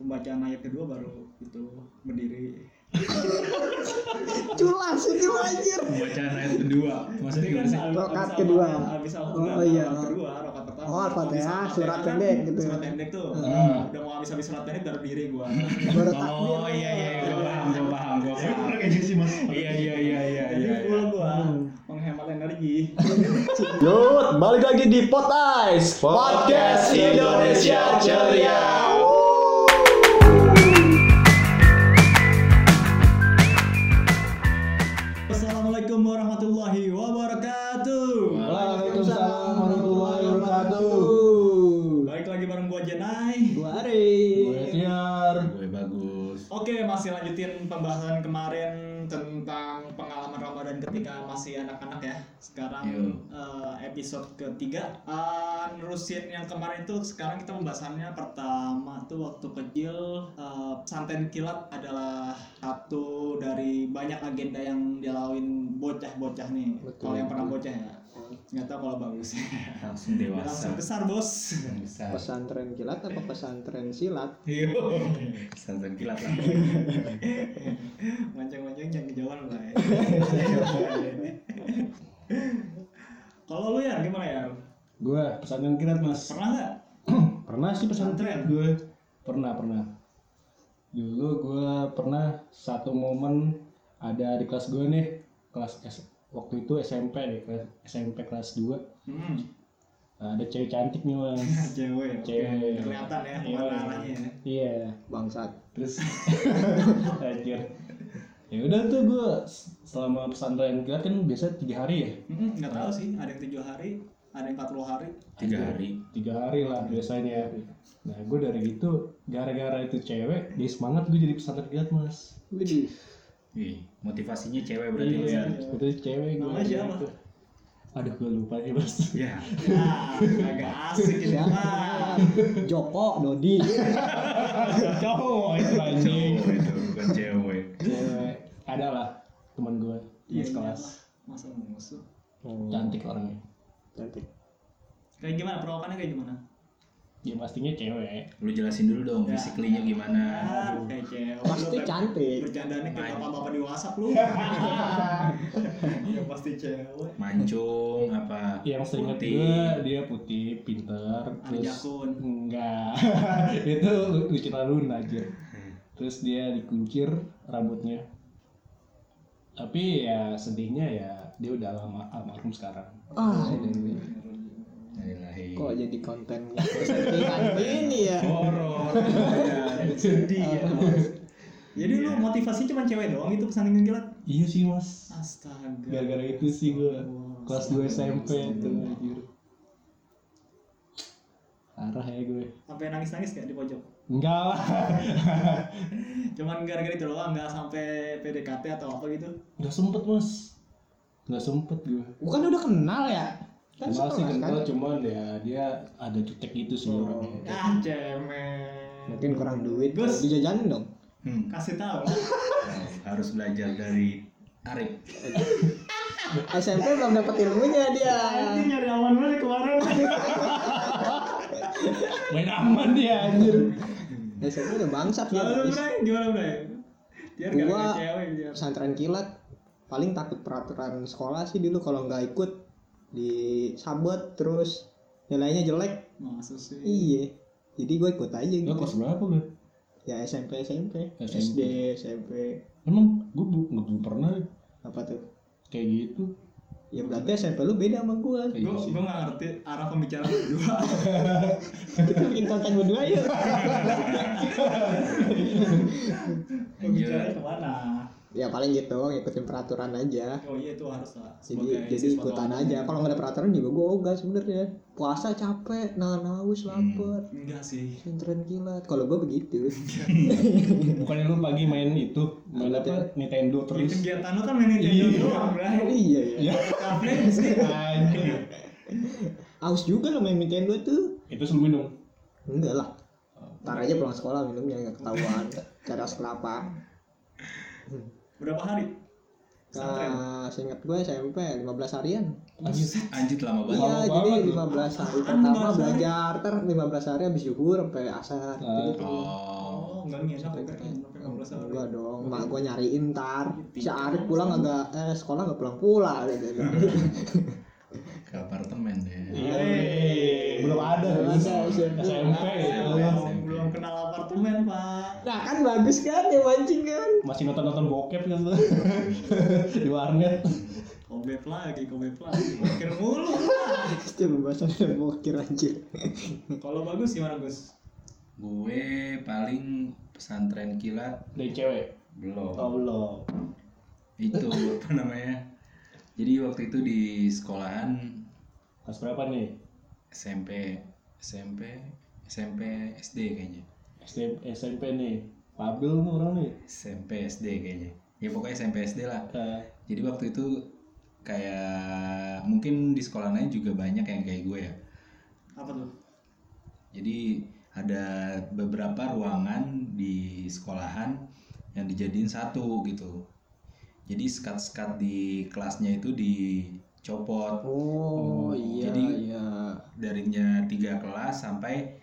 pembacaan ayat kedua baru itu berdiri Culas itu anjir. Bacaan ayat kedua. Maksudnya kan gimana sih? abis kedua. al- abis al Oh, iya. kedua rokaat pertama Oh, Al-Fatihah, Abis surat kan, pendek gitu. surat pendek tuh Hmm. udah mau habis habis surat pendek baru diri gua Baru takbir. Oh iya iya, gue paham, gue paham, gue Tapi paham. kayak gitu sih mas. Iya iya iya iya jadi iya. gua Hmm. menghemat energi Yud, balik lagi di Pot Ice Podcast Indonesia Ceria. Episode ketiga. Eh, nerusin yang kemarin itu sekarang kita pembahasannya pertama tuh waktu kecil eh, pesantren kilat adalah satu dari banyak agenda yang dilalui bocah-bocah nih. Betul. Kalau yang pernah bocah ya. Nggak tahu kalau bagus. Langsung dewasa. langsung besar bos. Besar. Pesantren kilat apa pesantren silat? Iya. Pesantren kilat lah. Mancing-mancing jangan kejauhan lah ya. Kalau lu ya gimana ya? Gue pesantren kilat mas. Pernah nggak? Pernah sih Pesantren? gue. Pernah pernah. Dulu gue pernah satu momen ada di kelas gue nih kelas S waktu itu SMP deh kelas SMP kelas 2 Hmm. ada cewek cantik nih mas Cewek. Cewek. Kelihatan ya Iya. arahnya ya. iya Bangsat. terus anjir ya udah tuh gue selama pesantren kilat kan biasa tiga hari ya Hmm, nggak tahu sih. Ada yang tujuh hari, ada yang 40 hari. Tiga hari. tiga hari lah biasanya nah gue dari itu gara-gara itu cewek dia semangat gue jadi pesantren kilat mas Widih. Wih, motivasinya cewek berarti Iya. ya. itu cewek gue Namanya siapa? aduh gue lupa nih mas Ya. Nah, agak asik? Nah, Joko, Dodi. cowok itu anjing Cowok itu bukan cewek. Ada lah teman gue iya, di kelas iyalah. Masa musuh. cantik orangnya Cantik. Kayak gimana? Perawakannya kayak gimana? ya pastinya cewek Lu jelasin dulu dong Ya. physically-nya gimana. Ah, kayak cewek. Pasti Lu cantik. Bercandanya kayak bapak-bapak di WhatsApp lu. ya pasti cewek. Mancung apa? yang seingat Putih. gue dia putih pinter Ada terus jakun. enggak itu lucu talun aja terus dia dikuncir rambutnya tapi ya sedihnya ya dia udah lama almarhum sekarang Ah, Ilahi. kok jadi konten kesedihan ini ya? horor. Sedih ya. Jadi lu motivasi cuma cewek doang itu pesantren kilat? iya sih mas Astaga. gara-gara itu sih gue kelas 2 SMP itu anjir parah ya gue Sampai nangis-nangis kayak di pojok. Enggak lah Cuman gara-gara itu doang nggak sampai PDKT atau apa gitu. nggak sempet mas nggak sempet gue Bukan udah kenal ya? Kan kenal sih sekelas, kenal kan? cuman ya dia ada jutek gitu sih orangnya Ah, cemen. Mungkin kurang duit. Gus. Dijajanin dong. Hmm. Kasih tahu. Harus belajar dari Arif. SMP belum dapat ilmunya dia. Anjing nyari aman banget kemarin. main aman dia anjir SMP udah bangsat ya. Lalu Bray, gimana Bray? Biar Gua- cewek biar. Pesantren kilat paling takut peraturan sekolah sih dulu kalau nggak ikut disabet terus nilainya jelek. Masa sih? Iya. Jadi gue ikut aja Lo gitu. kelas berapa gue? Ya SMP SMP, SMP. SD SMP Emang gue bu- nggak belum pernah apa tuh? kayak gitu. Ya berarti SMP lu beda sama Gue gitu sih. gue nggak ngerti arah pembicaraan berdua. Kita bikin konten berdua yuk. Pembicaraan ke mana? Ya paling gitu ngikutin peraturan aja. Oh iya itu harus lah. Jadi Sebagai jadi ikutan aja. Kalau nggak ada peraturan juga gue ogah sebenarnya. Puasa capek, nahan haus, lapar. Enggak sih. Pesantren kilat. Kalau gue begitu. Bukannya lu pagi main itu, main Apa? Nintendo Terus kegiatan lu kan main Nintendo Iya. doang, Bray. iya ya. Ya, Kafe sih. anjir. Aus juga lo main Nintendo tuh. Itu sebelum minum. Enggak lah. Ntar aja pulang sekolah minumnya nggak ketahuan. Cara kelapa. Berapa hari? Pesantren. Nah, seingat gue SMP 15 harian. Anjir, anjir lama banget. Iya, Lama jadi banget. 15 hari Apaan pertama 15 hari? belajar, ntar 15 hari habis zuhur sampai asar gitu. Oh. Enggak nginep pokoknya nginep 15 hari. enggak dong mak gua nyariin ntar si Arif pulang agak eh sekolah nggak pulang pulang gitu ke apartemen deh Iya, belum ada. Belum ada, SMP. SMP. Belum, SMP. belum kenal apartemen pak. Nah. Kan bagus kan ya mancing kan? Masih nonton-nonton bokep kan tuh. Di warnet. kobep lagi kobep lagi. Mikir mulu itu pembahasan bokir anjir. Kalau bagus gimana Gus? Gue paling pesantren kilat. Dari cewek. belum. Oh, belum. itu apa namanya? Jadi waktu itu di sekolahan. Kelas berapa nih? SMP SMP SMP SD kayaknya SD, SMP nih. Pabil nih orang nih. SMP SD kayaknya. Ya pokoknya SMP SD lah. Eh, jadi waktu itu kayak mungkin di sekolah lain juga banyak yang kayak gue ya. Apa tuh? Jadi ada beberapa ruangan di sekolahan yang dijadiin satu gitu. Jadi skat-skat di kelasnya itu dicopot. Oh iya Jadi- iya. darinya tiga kelas sampai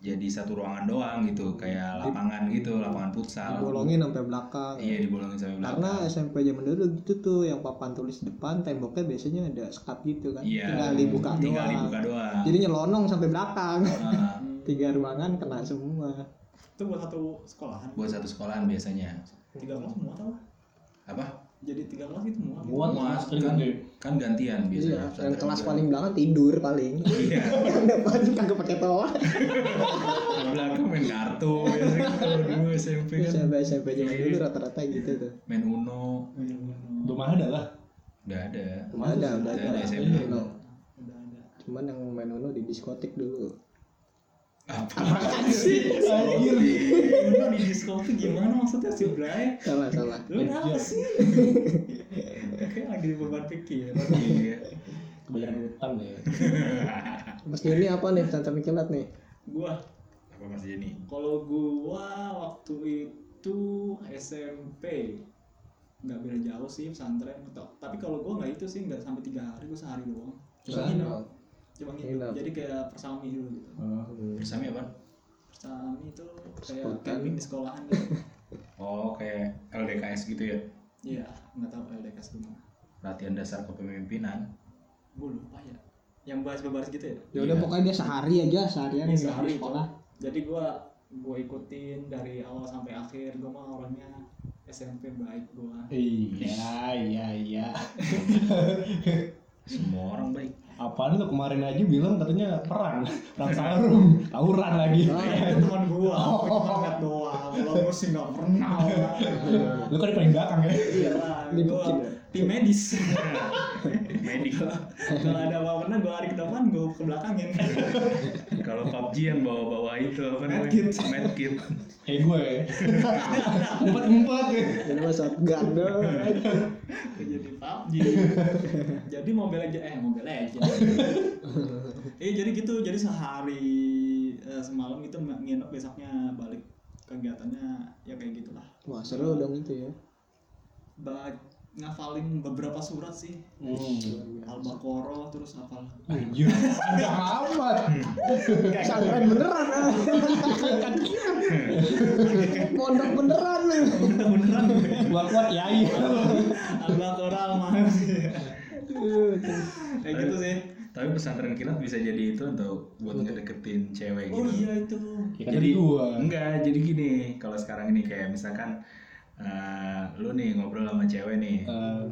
jadi satu ruangan doang gitu kayak lapangan gitu lapangan futsal. bolongin sampai belakang. Iya dibolongin sampai belakang. Karena SMP zaman dulu gitu tuh yang papan tulis depan temboknya biasanya ada sekat gitu kan. Iya tinggal dibuka tinggal doang. dibuka doang. Jadi nyelonong sampai belakang. Nah, tiga ruangan kena semua. Itu buat satu sekolahan? Buat satu sekolahan biasanya. Tiga kelas semua tau apa jadi tiga kelas itu semua muat Muat, sering kan, kan gantian iya biasanya yang pesantren kelas paling belakang tidur paling. Iya. Yang depan kagak pakai toa. Yang belakang main kartu ya sih kalau dulu SMP kan. SMP SMP zaman dulu rata-rata gitu tuh. Main uno. Belum ada lah. udah ada. Udah ada udah ada SMP. Uno. udah ada. Cuman yang main Uno di diskotik dulu apa Anjir. Uno di disco tuh gimana maksudnya sih Bray salah salah. Lu kenapa sih? Kayak lagi beban pikir iya. Kebanyakan utang deh. Mas ini apa nih? Pesantren kilat nih? Gua. Apa mas Jenny kalau gua waktu itu SMP nggak beda jauh sih pesantren T- tapi kalau gua nggak itu sih nggak sampai tiga hari gua sehari doang. Cuma Sehari jadi kayak persami dulu gitu bersama apa persami itu kayak camping di sekolahan gitu. Oh kayak LDKS gitu ya? Iya nggak tahu LDKS gimana. Latihan dasar kepemimpinan. Gua lupa ya. Yang bahas-bahas gitu ya? Ya udah Iya. pokoknya dia sehari aja seharian Iya, di sehari sekolah. Jadi gua gua ikutin dari awal sampai akhir. Gua mah orangnya SMP baik gua. Iya, iya, iya. semua orang baik Apaan lu kemarin aja bilang katanya perang, perang sarung, tawuran lagi. Nah, itu teman gua, cuma ngeliat doang. Gua sih nggak pernah. Lu kan di paling belakang ya. Iya lah, Dibukin gua ya? Tim medis. medik Kalau ada apa-apa gua lari ke depan, gua ke belakangin. kalau PUBG yang bawa-bawa itu apa namanya Medkit. medkit Kayak gue. Empat-empat ya. jadi mas shotgun dong Jadi PUBG. Jadi Mobile Legends, eh Mobile Legends. eh jadi gitu, jadi sehari eh, semalam itu nginep besoknya balik kegiatannya ya kayak gitulah. wah seru dong itu ya Ba ngafalin beberapa surat sih. Hmm. Al-Baqarah terus hafal Anjir, panjang amat. pesantren beneran pondok beneran beneran Gua kuat ya iya. Al-Baqarah al kayak gitu sih tapi pesantren kilat bisa jadi itu untuk buat ngedeketin cewek oh gitu iya itu Ya jadi jadi gua. enggak jadi gini kalau sekarang ini kayak misalkan eh, lu nih ngobrol sama cewek nih Eh,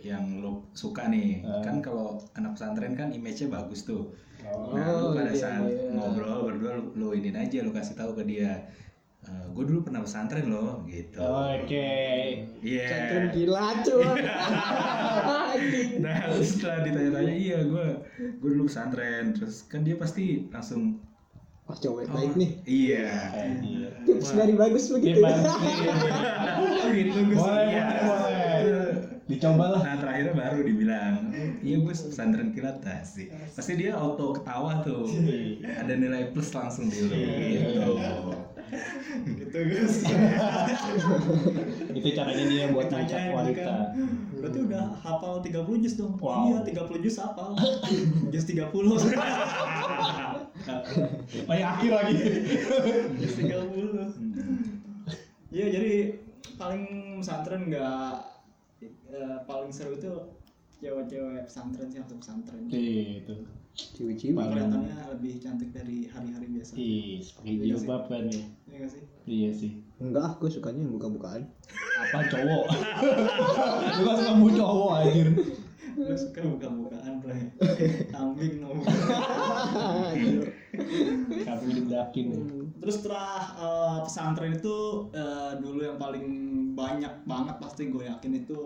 yang lu suka nih Eh. kan kalau anak pesantren kan image-nya bagus tuh oh, nah lu pada iya, saat iya. ngobrol berdua lu, lu inin aja lu kasih tahu ke dia gue dulu pernah pesantren loh gitu Oke. iya pesantren gila cuy nah setelah ditanya-tanya iya gue gue dulu pesantren terus kan dia pasti langsung wah cowok oh, baik nih. iya. Tips dari bagus begitu. Oh gitu Gus Iya. lah. Nah terakhirnya baru dibilang Iya gue pesantren kilat sih Pasti dia auto ketawa tuh. Ada nilai plus langsung di lu gitu. Gitu guys Itu caranya dia buat ngajak wanita. kan. berarti udah hafal 30 juz dong. Wow. iya 30 juz hafal. Juz 30 Paling akhir lagi. juz 30 paling pesantren nggak eh, paling seru itu cewek-cewek pesantren sih atau pesantren Iya, itu. ciwi-ciwi Paling- kelihatannya lebih cantik dari hari-hari biasa Ih, pakai Iya sih. jilbab kan ya. Iya nggak sih Iya sih. enggak gue sukanya yang buka-bukaan Apa cowok? Lu kan suka mau cowok anjir. lu suka buka-bukaan bro kambing no Tapi dibedakin ya. terus setelah eh, pesantren itu eh, dulu yang paling banyak banget pasti gue yakin itu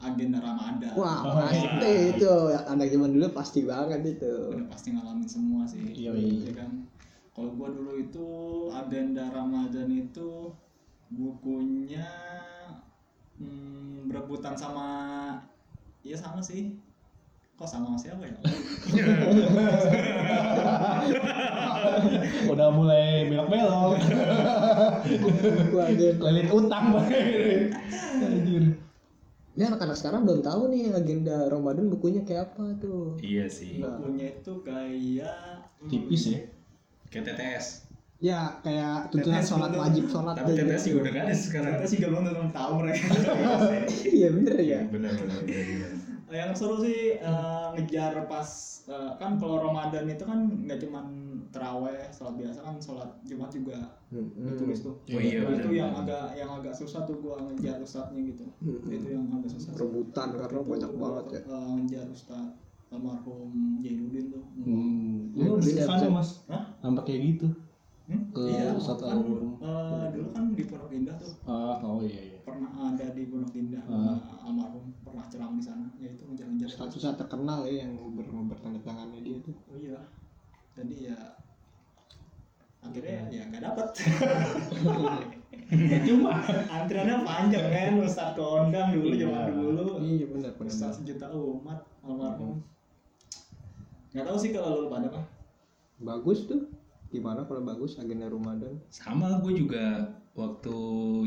agenda ramadan. Wah Oh, pasti itu. Anak zaman dulu pasti banget itu. Udah pasti ngalamin semua sih Iya, ya kan? Kalau gua dulu itu agenda Ramadan itu bukunya hmm, berebutan sama ya sama sih kok sama sama siapa ya Udah mulai belok-belok. Lelit utang banget. Anjir. Ini anak-anak sekarang belum tahu nih agenda Ramadan bukunya kayak apa tuh. Iya sih. bukunya itu kayak hmm, Tipis ya. Kayak TTS. Ya kayak tuntunan sholat wajib sholat Tapi TTS juga udah gak ada sekarang. sih gak belum tahu mereka Iya bener ya. Benar benar benar. Yang seru sih eh, ngejar pas eh, kan kalau Ramadan itu kan nggak cuman teraweh sholat biasa kan sholat Jumat juga Hmm. ditulis tuh Oh iya, Nah, itu benar, yang agak yang agak susah tuh gua ngejar ustadznya gitu Hmm. itu yang agak susah sih. Rebutan karena Itu banyak gua, banget ya. eh, ngejar ustadz almarhum Jainuddin tuh Hmm. Lu di sana mas? Hah? Nampak kayak gitu. Hmm? Ke iya Ustadz kan almarhum. eh, dulu kan di Pondok Indah tuh Ah, oh iya iya. pernah ada di Pondok Indah Ah. almarhum pernah ceramah di sana ya itu ngejar-ngejar Statusnya terkenal ya yang ber bertanda tangannya dia tuh. Oh iya. Jadi ya akhirnya ya nggak dapet. Cuma Antriannya panjang kan, Ustadz kondang dulu Iya. zaman dulu. Iya benar benar. Ustadz sejuta umat almarhum. Nggak tahu sih kalau lu pada mah. Bagus tuh. Gimana kalau bagus agenda Ramadan? Sama gue juga waktu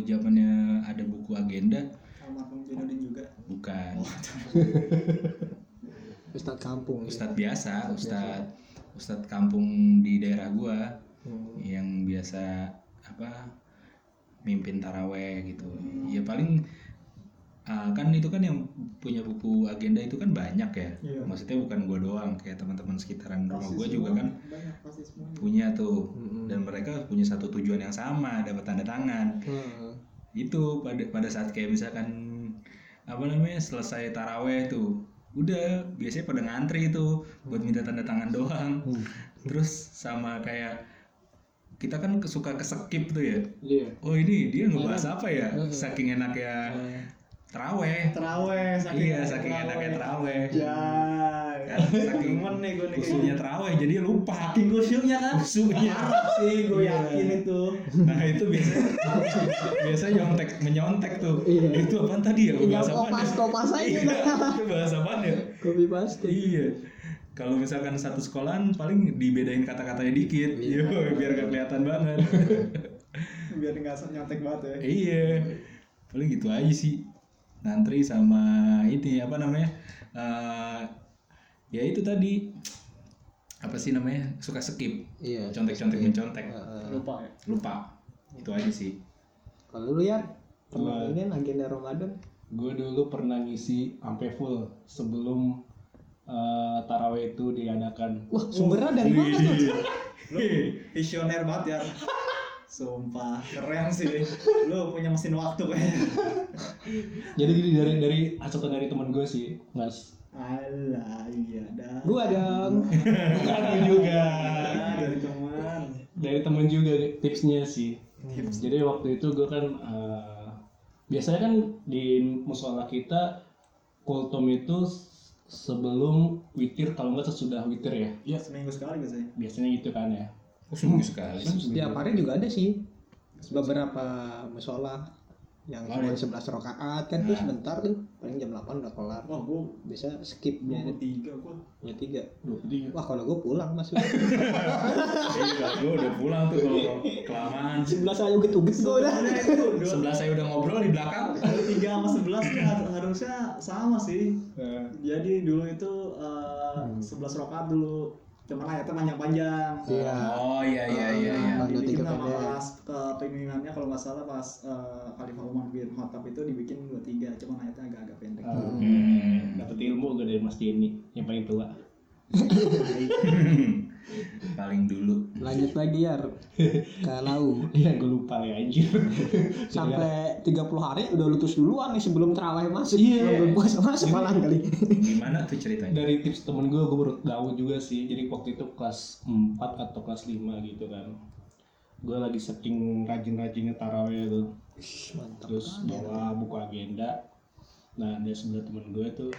zamannya ada buku agenda Almarhum Jainuddin juga. bukan Ustadz kampung. ya. ustadz biasa ustadz ustadz kampung di daerah gua Hmm. yang biasa apa mimpin taraweh gitu ya paling ah, kan itu kan yang punya buku agenda itu kan banyak ya Iya. maksudnya bukan gua doang kayak teman-teman sekitaran rumah gua semua juga kan banyak punya tuh Mm-mm. dan mereka punya satu tujuan yang sama dapat tanda tangan Hmm. Itu pada pada saat kayak misalkan apa namanya selesai taraweh tuh udah biasanya pada ngantri itu buat minta tanda tangan doang. Terus sama kayak kita kan suka keskip tuh ya. Iya. oh ini dia ngebahas apa ya? Saking enaknya taraweh. Teraweh saking iya saking enaknya taraweh. Ya. Kan, saking Demen nih gue nih. kayak khusyuknya taraweh jadi lupa Saking kusyuknya kan. khusyuknya Parah sih gue yakin itu. nah itu biasanya biasanya nyontek menyontek tuh Iya. itu apaan tadi ya Tinggal bahas apaan kopas ya? kopas aja. Iya, itu bahas apaan ya Kopi paste. iya kalau misalkan satu sekolahan paling dibedain kata-katanya dikit Iya. Yo, biar gak kelihatan banget Biar nggak nyontek banget ya. iya paling gitu aja sih ngantri sama ini apa namanya Eh, ya itu tadi apa sih namanya suka skip Iya. contek-contek mencontek Heeh. Lupa ya. lupa itu aja sih Kalau lu ya Gua- ini agenda Ramadan? gue dulu pernah ngisi sampai full sebelum eh, taraweh itu diadakan. Wah, sumbernya dari mana tuh? Lu visioner banget ya. Sumpah, keren sih. Lu punya mesin waktu kayaknya. Jadi gini dari dari asupan dari teman gue sih, mas. Alah, iya dah. Gua dong. Gue juga. Dari teman. Dari temen juga tipsnya sih. Jadi waktu itu gue kan eh, biasanya kan di musola kita kultum itu sebelum witir kalau nggak sesudah witir ya. Iya, seminggu sekali biasanya. Biasanya gitu kan ya. oh seminggu sekali Setiap hari juga ada sih. Beberapa musola yang cuma. 11 rakaat kan tuh sebentar tuh. Paling jam 8 udah kelar. Wah, gua biasa skip gua ya tiga gua. ya tiga. 23. wah kalau gue pulang mas. Iya gue udah pulang tuh kalau kelamaan. 11 aja gue tugas gue udah. Sebelah saya udah. Ngobrol di belakang. Tiga sama sebelas har- harusnya sama sih. Eh, Jadi dulu itu eh, 11 rakaat dulu cuman ayatnya panjang-panjang Iya. Oh iya iya iya iya. Dibikin tiga sama pas kepemimpinan kalau nggak salah pas eh, Khalifah Umar bin Khattab itu dibikin dua tiga cuman ayatnya agak-agak pendek Hmm. dapat ilmu gue dari Mas Denny yang paling tua Paling dulu. Lanjut lagi ya ke lau. Iya gue lupa ya anjir Sampai 30 hari udah lutus duluan nih sebelum terawih masuk. Iya. Belum puasa masuk malah kali. Gimana tuh ceritanya? dari tips temen gue gue baru tahu juga sih jadi waktu itu kelas 4 atau kelas 5 gitu kan gue lagi saking rajin-rajinnya taraweh tuh Mantap. terus bawa buku agenda nah dia sebelah temen gue tuh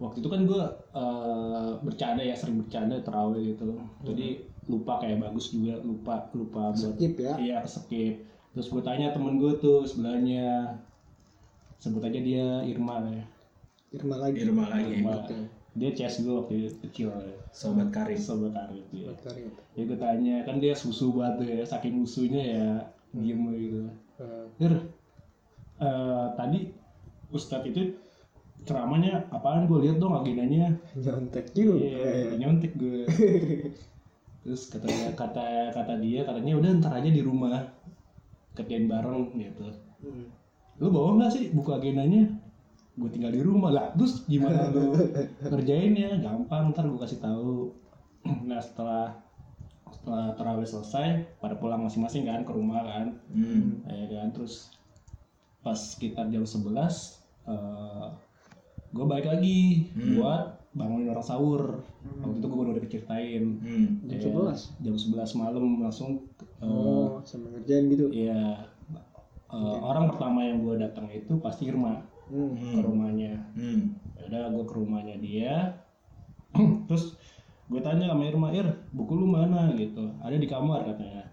waktu itu kan gue eh, bercanda ya sering bercanda taraweh gitu jadi lupa kayak bagus juga lupa lupa buat Skip ya. iya skip terus gue tanya temen gue tuh sebelahnya sebut aja dia Irma lah ya Irma lagi. Irma lagi. Irma. dia CS gue waktu kecil ya Sobat Karim. sobat Arif ya. Ya gue tanya kan dia susu banget tuh ya saking musuhnya ya diem gitu Eh, Ir, eh, tadi Ustadz itu ceramahnya apaan? Gue lihat dong agendanya. Nyontek juga. Iya, nyontek gue terus katanya kata kata dia katanya udah ntar aja di rumah. Kerjain bareng gitu. Hmm. lu bawa nggak sih buku agendanya? Gue tinggal di rumah. Lah terus gimana lu ngerjainnya? Gampang ntar gue kasih tahu. Nah setelah setelah terawih selesai pada pulang masing-masing kan ke rumah kan. Hmm. ya kan terus pas sekitar jam 11 eh gue balik lagi Hmm. buat bangunin orang sahur waktu itu gue baru udah diceritain Hmm. Jam Ya, 11? jam 11 malam langsung eh, Oh, sama ngerjain gitu. ya eh, orang pertama yang gue datang itu pasti Irma Hmm. ke rumahnya Hmm. ya udah gue ke rumahnya dia terus gue tanya sama Irma Ir buku lu mana gitu ada di kamar katanya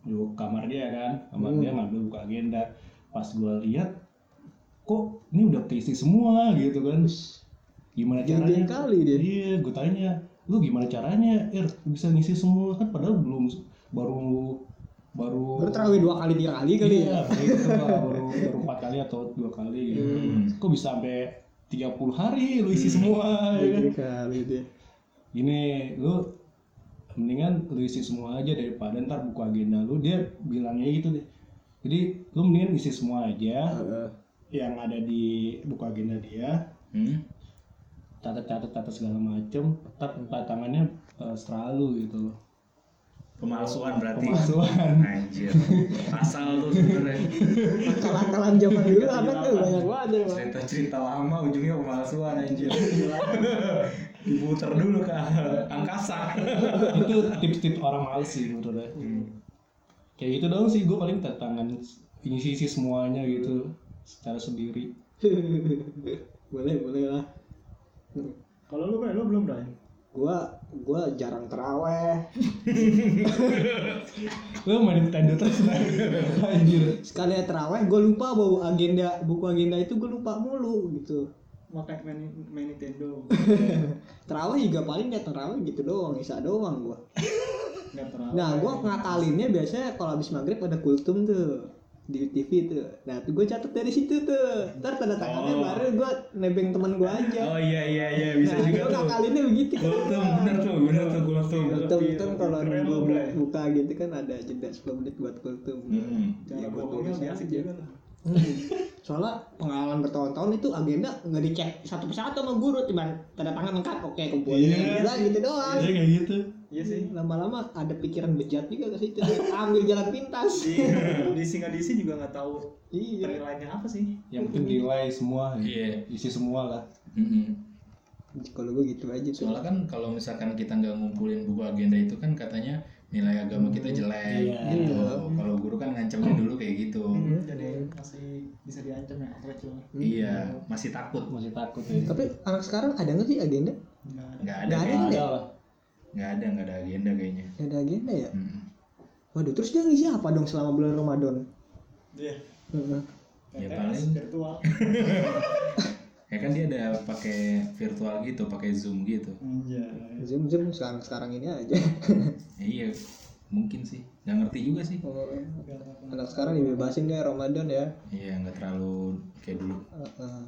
di kamar dia kan kamar dia ngambil buku agenda pas gue lihat kok ini udah keisi semua gitu kan gimana caranya kali dia. iya gue tanya lu gimana caranya Ir bisa ngisi semua kan padahal belum baru baru Baru terawih dua kali tiga kali kali Iya, ya. lah, baru baru empat kali atau dua kali gitu. Hmm. Kok bisa sampai 30 hari lu isi semua ya kan? Tiga kali dia. Gini, lu mendingan lu isi semua aja daripada ntar buku agenda lu dia bilangnya gitu deh. Jadi lu mendingan isi semua aja Heeh. Yang ada di buku agenda dia, Hmm. catat-catat catat segala macem, tetap tangannya uh, selalu gitu. Pemalsuan berarti. Pemalsuan. Anjir. Pasal tuh sebenarnya. Akal-akalan zaman dulu anak tuh banyak banget ya, Bang. Cerita-cerita lama ujungnya pemalsuan anjir. Diputer dulu ke angkasa. itu tips-tips orang males sih menurut gue. kayak gitu doang sih gue paling tangan isi isi semuanya gitu secara sendiri boleh, boleh lah. kalau lu Bray, lu belum Bray? Gua gua jarang teraweh. lo main Nintendo terus lah anjir Sekali teraweh gua lupa bawa agenda buku agenda itu gua lupa mulu gitu. makanya main, main Nintendo Teraweh juga paling ya teraweh gitu doang, isa doang gua. Nah, gua ngakalinnya biasanya kalau habis maghrib ada kultum tuh di TV tuh. Nah, tuh gue catat dari situ tuh. Ntar tanda tangannya Oh. baru gua nebeng teman gua aja. Oh iya iya iya bisa nah, juga tuh. ngakalinnya begitu. Kultum bener tuh bener tuh kultum. Kultum kan kalau nunggu Bray. buka gitu kan ada jeda 10 menit buat kultum. Hmm. Iya, buat biasa aja. tuh Hmm. Soalnya pengalaman bertahun-tahun itu agenda nggak dicek satu persatu sama guru, cuman tanda tangan lengkap, oke kumpulin Iya. Gila, gitu doang. ya kayak gitu iya sih Lama-lama ada pikiran bejat juga ke situ, ambil jalan pintas. di DC nggak DC juga nggak tahu Iya. penilaiannya apa sih yang penting nilai semua Iya. isi semua lah Mm-mm. Kalau gue gitu aja tuh. Soalnya kan kalau misalkan kita nggak ngumpulin buku agenda itu kan katanya nilai agama kita jelek Iya. gitu. Kalau guru kan ngancamnya dulu kayak gitu. Hmm, jadi masih bisa diancam ya approach lo Iya, masih takut. masih takut ya Tapi anak sekarang ada nggak sih agenda? nggak ada Nggak ada, Nggak ada kayaknya. ada lah nggak ada, nggak ada agenda kayaknya. Nggak ada agenda ya? Mm. Waduh, terus dia ngisi apa dong selama bulan Ramadan? Iya. Heeh. Ya, paling- virtual Ya kan dia ada pakai virtual gitu, pakai zoom gitu. iya Zoom Zoom sekarang sekarang ini aja. Ya, iya, mungkin sih. Nggak ngerti juga sih. Oh, anak sekarang dibebasin deh Ramadan ya. Iya, nggak terlalu kayak dulu. Heeh.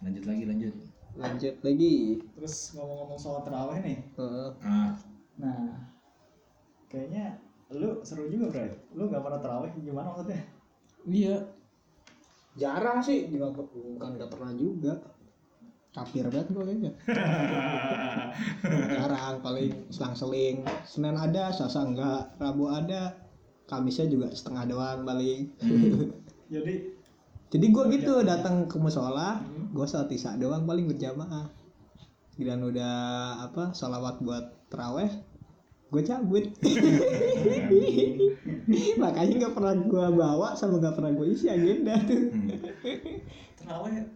Lanjut lagi, lanjut. Lanjut lagi Terus ngomong-ngomong soal terawih nih. Heeh. ah Nah, kayaknya lu seru juga bro. Lu nggak pernah terawih gimana maksudnya? iya jarang sih juga bukan nggak pernah juga kafir banget gue kayaknya jarang paling selang-seling senin ada selasa enggak rabu ada kamisnya juga setengah doang paling Jadi jadi gue gitu datang ke musola gue sholat isya doang paling berjamaah. Dan udah apa sholawat buat teraweh gue cabut. Makanya nggak pernah gue bawa sama nggak pernah gue isi agenda tuh. Terawih?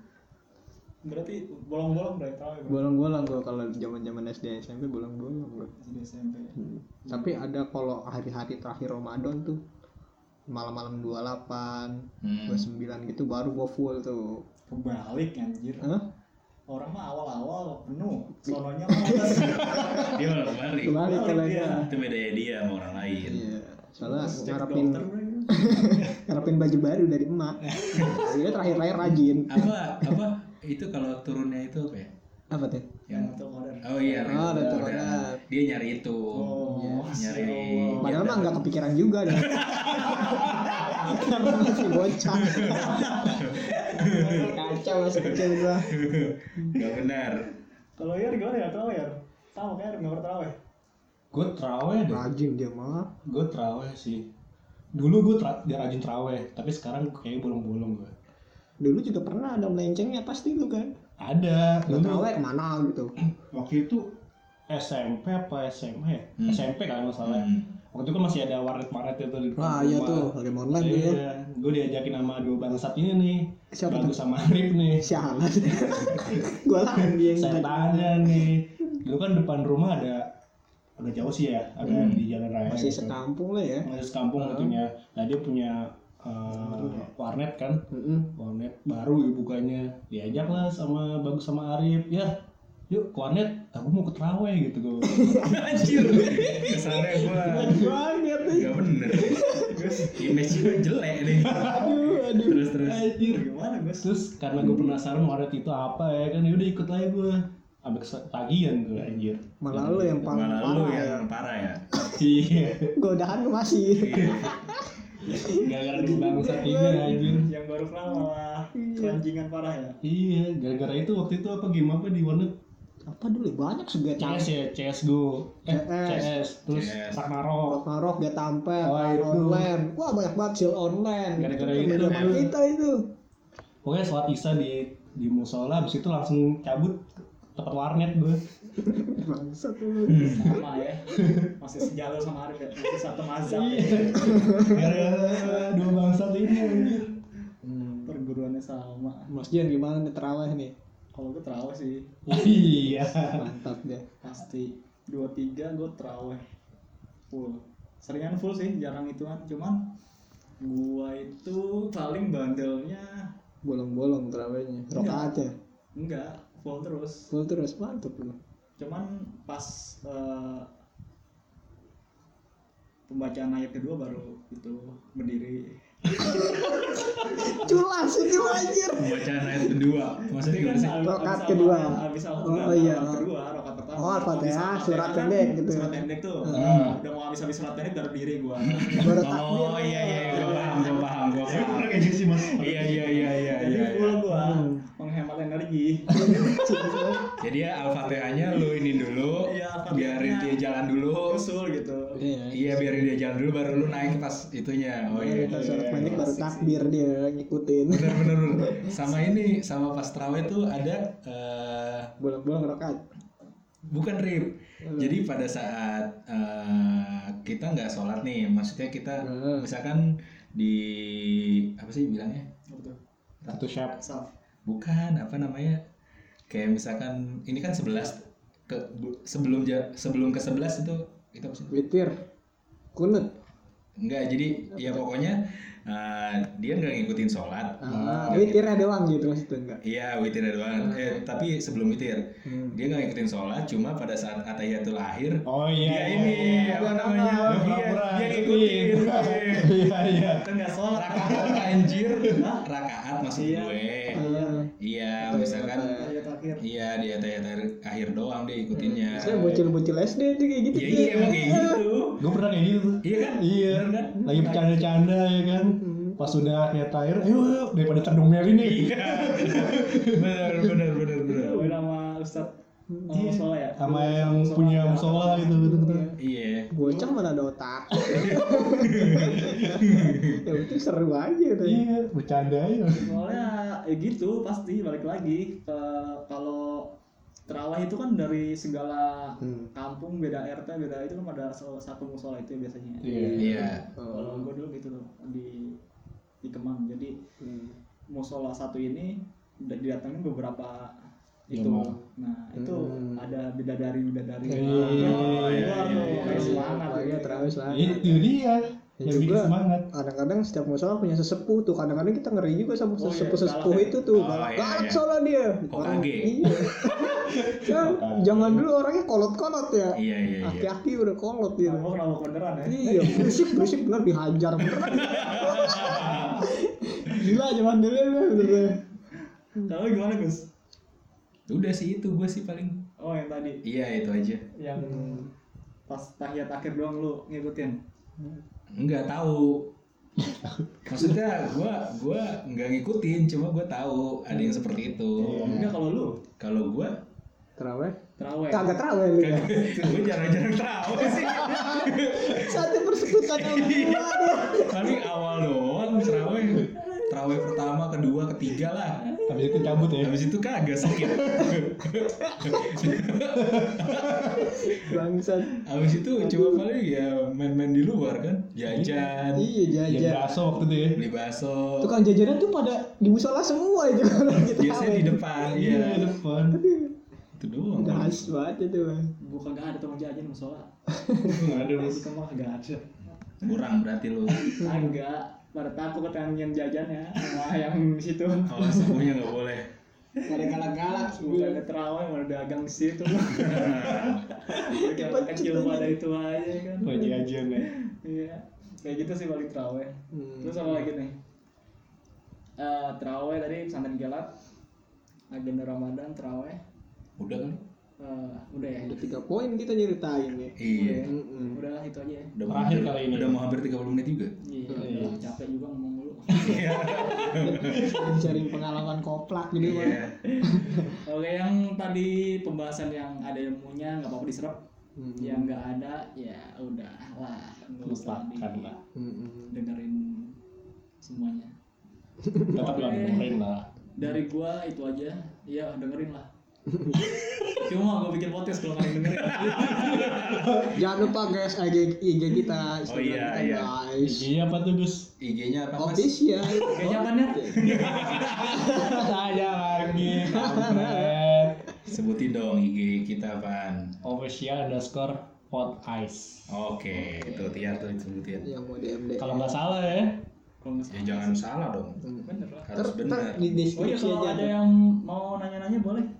Berarti bolong-bolong berarti terawih bro. bolong-bolong gue kalau zaman zaman SD SMP bolong-bolong gue Di SMP. tapi ada kalau hari-hari terakhir Ramadan tuh malam-malam 28 Hmm. 29 gitu baru gue full tuh Kebalik anjir. Hah? Orang mah awal-awal penuh. Sononya males. dia malah balik kembali kalau Balik dia. itu bedanya dia sama orang lain Iya, soalnya Terus cek ngarepin ngarepin baju baru dari emak. Jadi terakhir-terakhir rajin. apa apa itu kalau turunnya itu apa ya Apa tuh? yang modern. oh iya Oh, Qadar. ada. dia nyari itu Oh, nyari ya. Padahal mah nggak kepikiran juga dah. Karena masih bocah. Kacau masih kecil gua. nggak benar Kalau Yar gimana ya terawih Yar? Tahu kayak nggak pernah terawih. gue terawih deh Rajin dia mah. gue terawih sih dulu gue tra dia rajin terawih tapi sekarang kayaknya bolong-bolong gue Dulu juga pernah ada melencengnya pasti lu kan. ada dulu terawih ke mana gitu. waktu itu SMP apa SMA ya Hmm. SMP kan nggak salah Hmm. Waktu itu kan masih ada warnet-warnet itu di depan Wah iya rumah. tuh, game online ya. Iya, gue diajakin sama dua bangsat ini nih. Siapa Bagus sama Arif nih. Sialan. gua lagi yang Saya tanya nih, dulu kan depan rumah ada agak jauh sih ya, ada Hmm. di jalan raya. masih gitu. sekampung lah ya. Masih sekampung tentunya. Nah dia punya uh, warnet kan, Mm-mm. warnet baru ya bukanya. Diajak lah sama Bagus sama Arif, ya yuk ke warnet, aku mau ke terawih gitu gue. anjir kesannya gua Banget nih. nggak bener image gue jelek nih Aduh, aduh. terus terus Anjir. Gimana Gus? Terus karena gue penasaran warnet itu apa ya kan, yaudah ikut aja gue. Sampai ketagihan gue anjir. Malah lu yang paling malah lu parah ya. yang parah ya Iya. Godahan lu masih. Gara-gara di bangsat ini anjir. Yang baru kenal malah keranjingan parah ya. Iya, gara-gara itu waktu itu apa game apa di warnet? Apa dulu banyak juga CS ya, CSGO. Eh, CS. CS. Terus CS. Ragnarok. Ragnarok dia tampil Oh, online. Wah banyak banget sil online. Gara-gara Itu zaman kita itu. Pokoknya sholat isya di di musola, habis itu langsung cabut tempat warnet gue. Bangsat lu. Sama ya. Masih sejalur sama Arif ya. Masih satu mazhab. Iya. ya. Gara-gara dua bangsat ini anjir. Perguruannya sama. Mas Jan gimana nih terawih nih? Kalau gue terawih sih Iya. Mantap deh. pasti dua tiga gue terawih full. Seringan full sih, jarang ituan. Cuman gua itu paling bandelnya Bolong-bolong terawihnya. Rokaat ya. enggak full terus. Full terus mantap lu. Cuman pas eh, pembacaan ayat kedua baru itu berdiri. Culas itu anjir. bacaan ayat kedua maksudnya kan abis kedua. awal- abis awal Oh, iya. kedua, rokaat pertama. Oh, Al-Fatihah, Abis surat kan, pendek gitu. Surat pendek tuh. Hmm. Udah mau habis habis surat pendek baru diri gua. Baru takbir. oh iya iya gua paham gua paham gua paham kayak gitu sih mas. iya iya iya iya Jadi iya full gua Hmm. Energi. jadi ya al-fatihahnya lu ini dulu Iya, biarin dia jalan dulu Usul gitu. Iya. iya biarin dia jalan dulu baru lu naik pas itunya oh iya Kita surat pendek baru takbir dia ngikutin. bener bener bener. sama ini sama pas terawih tuh ada eh, Bolong-bolong rokaat. bukan rib jadi pada saat eh, kita nggak sholat nih maksudnya kita Hmm. misalkan di apa sih bilangnya? Satu syap. Bukan apa namanya kayak misalkan ini kan 11 ke sebelum sebelum ke 11 itu itu apa sih Witir. Kunut. enggak jadi ya pokoknya eh, dia nggak ngikutin sholat Ah, Nggak witirnya doang gitu maksudnya enggak. Iya witir doang. Eh tapi sebelum witir Hmm. dia nggak ngikutin sholat, cuma pada saat atahiyatul akhir Oh iya. dia ini apa namanya? Dia Dia, ngikutin. ngikutin. Iya iya. Kan nggak sholat. Rakaat anjir, rakaat maksud Iya. gue. Ah, Iya, misalkan akhir iya di ayat-ayat akhir doang dia ikutinnya. Saya bocil-bocil SD tuh kayak gitu. iya iya emang kayak gitu. Gue pernah kayak gitu tuh. iya kan? Iya, kan? lagi bercanda-canda ya kan. Pas sudah kayak air, ayo ayo, daripada cendung Mary nih. iya. Benar benar benar benar Gue nama Ustad Iya. musola ya? Sama yang punya musola gitu gitu gitu. iya Bocah mana ada otak. ya itu seru aja tuh. Iya, bercanda aja. soalnya ya gitu pasti balik lagi ke kalau terawih itu kan dari segala Hmm. kampung beda RT beda itu kan ada satu musola itu biasanya Iya. iya kalau gue dulu gitu tuh di di Kemang jadi Hmm. musola satu ini udah didatangin beberapa itu Jamaah. nah itu Hmm. ada bidadari bidadari Iya, oh, iya, iya, kayak iya. semangat Lagi gitu. terawih selangat. Itu dia Ya juga. semangat. Kadang-kadang setiap musola punya sesepuh tuh. Kadang-kadang kita ngeri juga sama Oh, iya, sesepuh-sesepuh galak ya. itu tuh. Oh, Galak iya, iya. soalnya dia. Hokage. Iya. Kan, Jangan dulu orangnya kolot-kolot ya. iya iya iya Aki-aki udah kolot gitu. Kamu kenapa beneran ya? Iya, berisik berisik bener dihajar beneran. Gila zaman dulu ya bener. Kalau gimana Gus? Udah sih itu gue sih paling. Oh yang tadi. Iya itu aja. Yang pas tahiyat akhir doang lu ngikutin. nggak tahu. Maksudnya gue gue nggak ngikutin cuma gue tahu ada yang seperti itu. Enggak kalau lu? Kalau gue Terawih? terawih. Kagak terawih lu ya. gue jarang-jarang terawih sih. Satu persekutuan yang dua dia. paling awal doang terawih terawih pertama kedua ketiga lah Habis itu cabut ya. habis itu kagak sakit Bangsat. habis itu cuma paling ya main-main di luar kan jajan Iya jajan. bakso waktu itu ya. beli bakso Tukang jajanan tuh pada di musola semua itu kalau kita biasanya di depan Iya, iya di depan. itu doang. Gas banget itu. Bang. Gua kagak ada tukang jajan musola. Nggak ada Di Bos. Kemang kagak ada. Kurang berarti lu Kagak. Pada takut ketangian jajannya sama yang di situ. kalau semuanya nggak boleh Ada galak-galak. Bukan ada terawih malah dagang di situ. Kayak kecil pada itu aja kan. Lagi aja nih. Iya. Kayak gitu sih balik terawih. Hmm. Terus apa lagi nih? Eh terawih tadi pesantren kilat. Agenda Ramadan terawih. udah kan Eh, udah ya. Udah tiga poin kita nyeritain ya. iya Mm-mm. Udahlah itu aja ya. udah mau Terakhir hampir- kali ini. udah mau hampir 30 menit juga Iya, Iya. udah capek juga ngomong mulu. Sharing pengalaman koplak gitu iya Oke, yang tadi pembahasan yang ada ilmunya nggak apa-apa diserap. Hmm. Yang nggak ada ya udah lah, nggak usah Lupakan lah. Mm-mm. dengerin semuanya. Tetap lah dengerin lah. Dari gua itu aja, iya dengerin lah. Cuma gua bikin podcast kalau yang dengerin. Jangan lupa guys IG, IG kita, Instagram iya, kita iya. guys. Iya apa tuh Gus? IG-nya apa mas? Official. Kayaknya kan ya? Saya lagi. sebutin dong IG kita apaan Official underscore pot ice. oke itu tiar tuh sebutin Yang mau DM Kalau nggak salah ya. Ya jangan salah dong Bener lah. harus di Oh iya kalau ada yang mau nanya-nanya boleh.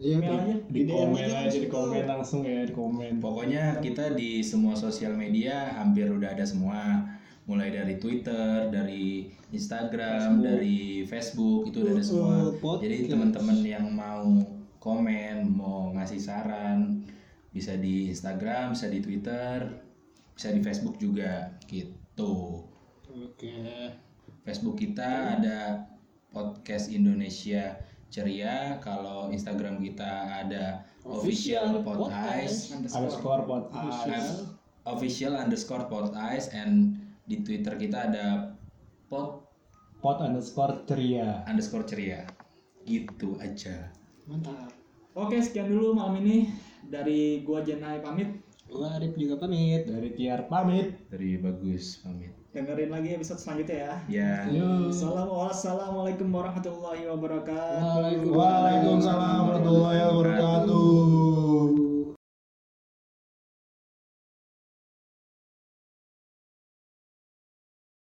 Iya, Email tuh. aja. Di DM komen aja aja di komen langsung ya di komen. Pokoknya kita di semua sosial media hampir udah ada semua. Mulai dari Twitter, dari Instagram, dari Facebook itu udah ada semua. Uh, podcast. Jadi teman-teman yang mau komen, mau ngasih saran bisa di Instagram, bisa di Twitter, bisa di Facebook juga gitu. Oke. Facebook kita ada podcast Indonesia Ceria. Kalau Instagram kita ada official podcast. Underscore pot ice. I'm official underscore pot ice and di Twitter kita ada pot Pot underscore ceria. underscore ceria gitu aja Mantap. Oke, sekian dulu malam ini dari gua Jenai pamit. Gua Arif juga pamit. Dari Tiar pamit. dari bagus pamit Dengerin lagi episode selanjutnya ya. ya Yuk. Assalamualaikum warahmatullahi wabarakatuh. Waalaikumsalam warahmatullahi wabarakatuh.